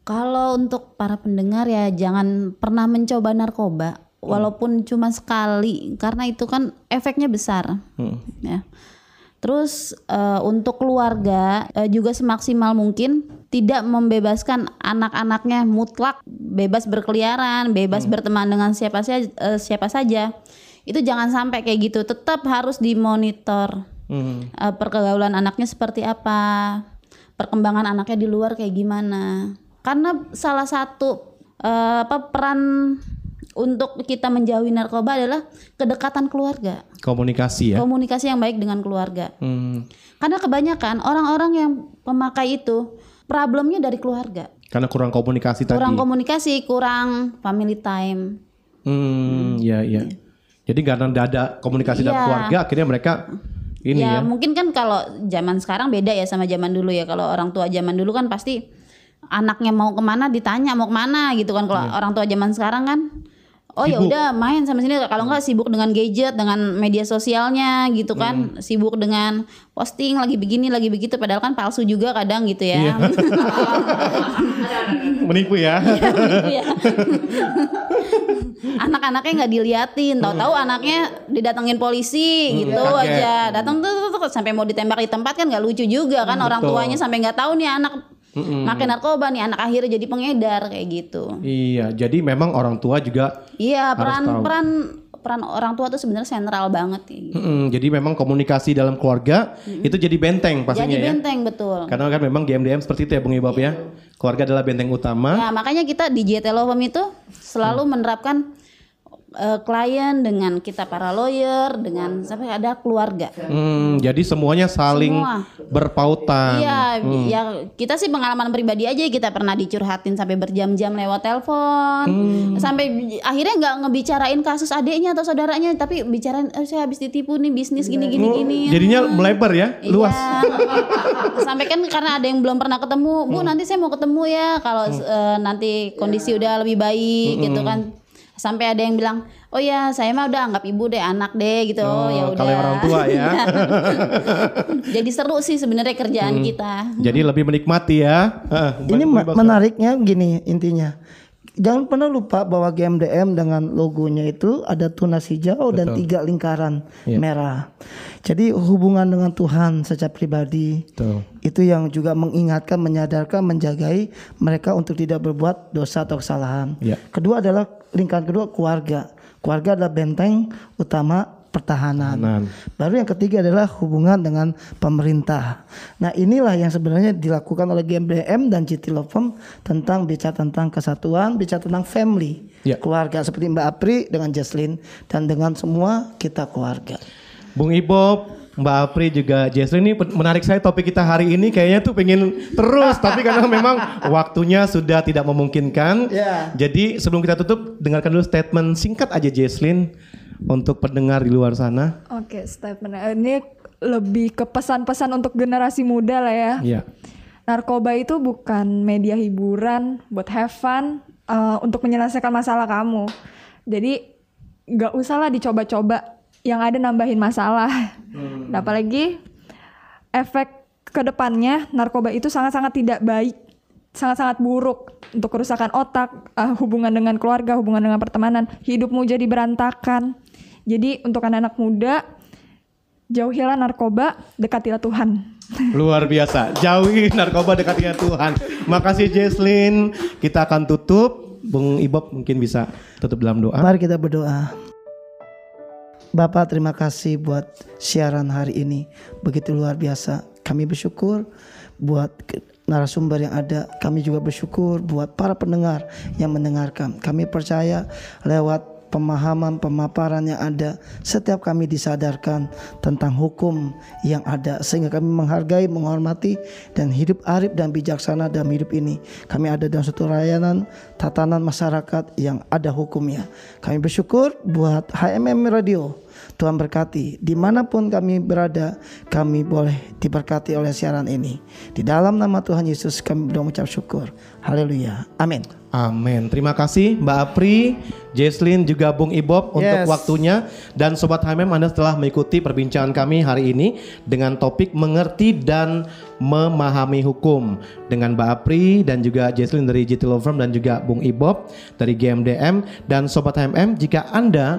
Kalau untuk para pendengar ya jangan pernah mencoba narkoba walaupun cuma sekali karena itu kan efeknya besar Hmm. ya. Terus eh, untuk keluarga eh, juga semaksimal mungkin tidak membebaskan anak-anaknya mutlak bebas berkeliaran, bebas berteman dengan siapa saja siapa saja. Itu jangan sampai kayak gitu. Tetap harus dimonitor Hmm. eh, pergaulan anaknya seperti apa, perkembangan anaknya di luar kayak gimana. Karena salah satu eh, apa peran untuk kita menjauhi narkoba adalah kedekatan keluarga, Komunikasi ya. komunikasi yang baik dengan keluarga. Hmm. Karena kebanyakan orang-orang yang pemakai itu problemnya dari keluarga, Karena kurang komunikasi tadi. kurang komunikasi, kurang family time. Hmm, ya ya. Jadi karena tidak ada komunikasi dalam Iya. keluarga, akhirnya mereka ini ya. ya, mungkin kan kalau zaman sekarang beda ya sama zaman dulu ya. Kalau orang tua zaman dulu kan pasti anaknya mau ke mana ditanya mau ke mana gitu kan. Kalau orang tua zaman sekarang kan, oh ya udah main sama sini. Kalau nggak sibuk dengan gadget, dengan media sosialnya gitu kan. Sibuk dengan posting lagi begini lagi begitu. Padahal kan palsu juga kadang gitu ya. Iya. Menipu ya. Iya. Anak-anaknya nggak diliatin, tahu-tahu anaknya didatengin polisi Hmm, gitu kaget. aja. Datang tuh, tuh, tuh, sampai mau ditembak di tempat kan nggak lucu juga kan Hmm, orang betul. tuanya sampai nggak tahu nih anak Mm-mm. makan narkoba nih anak akhirnya jadi pengedar kayak gitu. Iya, jadi memang orang tua juga Iya Harus peran tahu. peran peran orang tua tuh sebenarnya sentral banget kayak gitu. Mm-mm, jadi memang komunikasi dalam keluarga itu jadi benteng pastinya Jadi ya. benteng betul. Karena kan memang GMDM seperti itu ya Bung Ibob ya. Keluarga adalah benteng utama. Ya makanya kita di JT Firm itu selalu Hmm. menerapkan eh, klien, dengan kita para lawyer, dengan sampai ada keluarga. Hmm, jadi semuanya saling Semua. berpautan. Iya, Hmm. ya kita sih pengalaman pribadi aja kita pernah dicurhatin sampai berjam-jam lewat telepon, Hmm. sampai akhirnya nggak ngebicarain kasus adiknya atau saudaranya, tapi bicarain eh, saya habis ditipu nih bisnis gini gini gini. Oh, Jadinya melebar ya, Iya. luas. sampai kan karena ada yang belum pernah ketemu, bu nanti saya mau ketemu ya kalau eh, nanti kondisi udah lebih baik Hmm. gitu kan. Sampai ada yang bilang, oh ya saya mah udah anggap ibu deh anak deh gitu. Oh, ya udah. kalau orang tua ya. Jadi seru sih sebenarnya kerjaan Hmm. kita. Jadi lebih menikmati ya. Heeh, Ini menariknya gini intinya. Jangan pernah lupa bahwa GMDM dengan logonya itu ada tunas hijau dan Betul. tiga lingkaran Iya. merah. Jadi hubungan dengan Tuhan secara pribadi Betul. itu yang juga mengingatkan, menyadarkan, menjagai mereka untuk tidak berbuat dosa atau kesalahan. Ya. Kedua adalah lingkaran kedua keluarga. Keluarga adalah benteng utama pertahanan. Pertahanan. Baru yang ketiga adalah hubungan dengan pemerintah. Nah inilah yang sebenarnya dilakukan oleh GMBM dan GT Law Firm tentang bicara tentang kesatuan, bicara tentang family, Ya. keluarga seperti Mbak Apri dengan Jesslyn dan dengan semua kita keluarga. Bung Ibob, Mbak Apri juga Jesslyn ini menarik saya topik kita hari ini kayaknya tuh pengen terus tapi karena memang waktunya sudah tidak memungkinkan. Ya. Jadi sebelum kita tutup dengarkan dulu statement singkat aja Jesslyn untuk pendengar di luar sana. Oke, statement ini lebih ke pesan-pesan untuk generasi muda lah ya. Iya. Narkoba itu bukan media hiburan buat have fun uh, untuk menyelesaikan masalah kamu. Jadi nggak usah lah dicoba-coba yang ada nambahin masalah. Nah, apalagi efek ke depannya narkoba itu sangat-sangat tidak baik, sangat-sangat buruk untuk kerusakan otak, uh, hubungan dengan keluarga, hubungan dengan pertemanan, hidupmu jadi berantakan. Jadi untuk anak-anak muda jauhilah narkoba, dekatilah Tuhan. Luar biasa. Jauhi narkoba dekatinya Tuhan. Makasih Jesslyn. Kita akan tutup. Bung Ibob mungkin bisa tutup dalam doa. Mari kita berdoa. Bapak terima kasih buat siaran hari ini. Begitu luar biasa. Kami bersyukur buat narasumber yang ada. Kami juga bersyukur buat para pendengar yang mendengarkan. Kami percaya lewat pemahaman pemaparan yang ada setiap kami disadarkan tentang hukum yang ada sehingga kami menghargai menghormati dan hidup arif dan bijaksana dalam hidup ini. Kami ada dalam suatu layanan tatanan masyarakat yang ada hukumnya. Kami bersyukur buat HMM Radio Tuhan berkati. Di mana pun kami berada kami boleh diberkati oleh siaran ini. Di dalam nama Tuhan Yesus kami berdoa mengucap syukur. Haleluya. Amin. Amin. Terima kasih Mbak Apri, Jesslyn juga Bung Ibob untuk Yes. waktunya. Dan Sobat HMM Anda telah mengikuti perbincangan kami hari ini dengan topik mengerti dan memahami hukum. Dengan Mbak Apri dan juga Jesslyn dari GT Law Firm dan juga Bung Ibob dari GMDM dan Sobat HMM jika Anda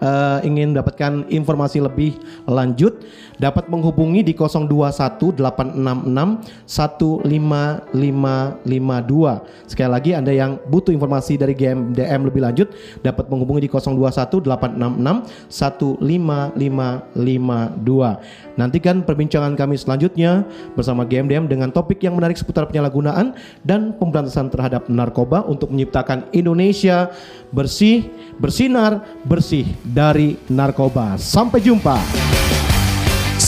eh, ingin mendapatkan informasi lebih lanjut dapat menghubungi di 0218661552. Sekali lagi Anda yang butuh informasi dari GMDM lebih lanjut dapat menghubungi di 0218661552. Nantikan perbincangan kami selanjutnya bersama GMDM dengan topik yang menarik seputar penyalahgunaan dan pemberantasan terhadap narkoba untuk menciptakan Indonesia bersih, bersinar, bersih dari narkoba. Sampai jumpa.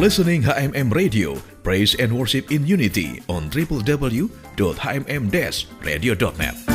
Listening HMM Radio, Praise and Worship in Unity on www.hmm-radio.net.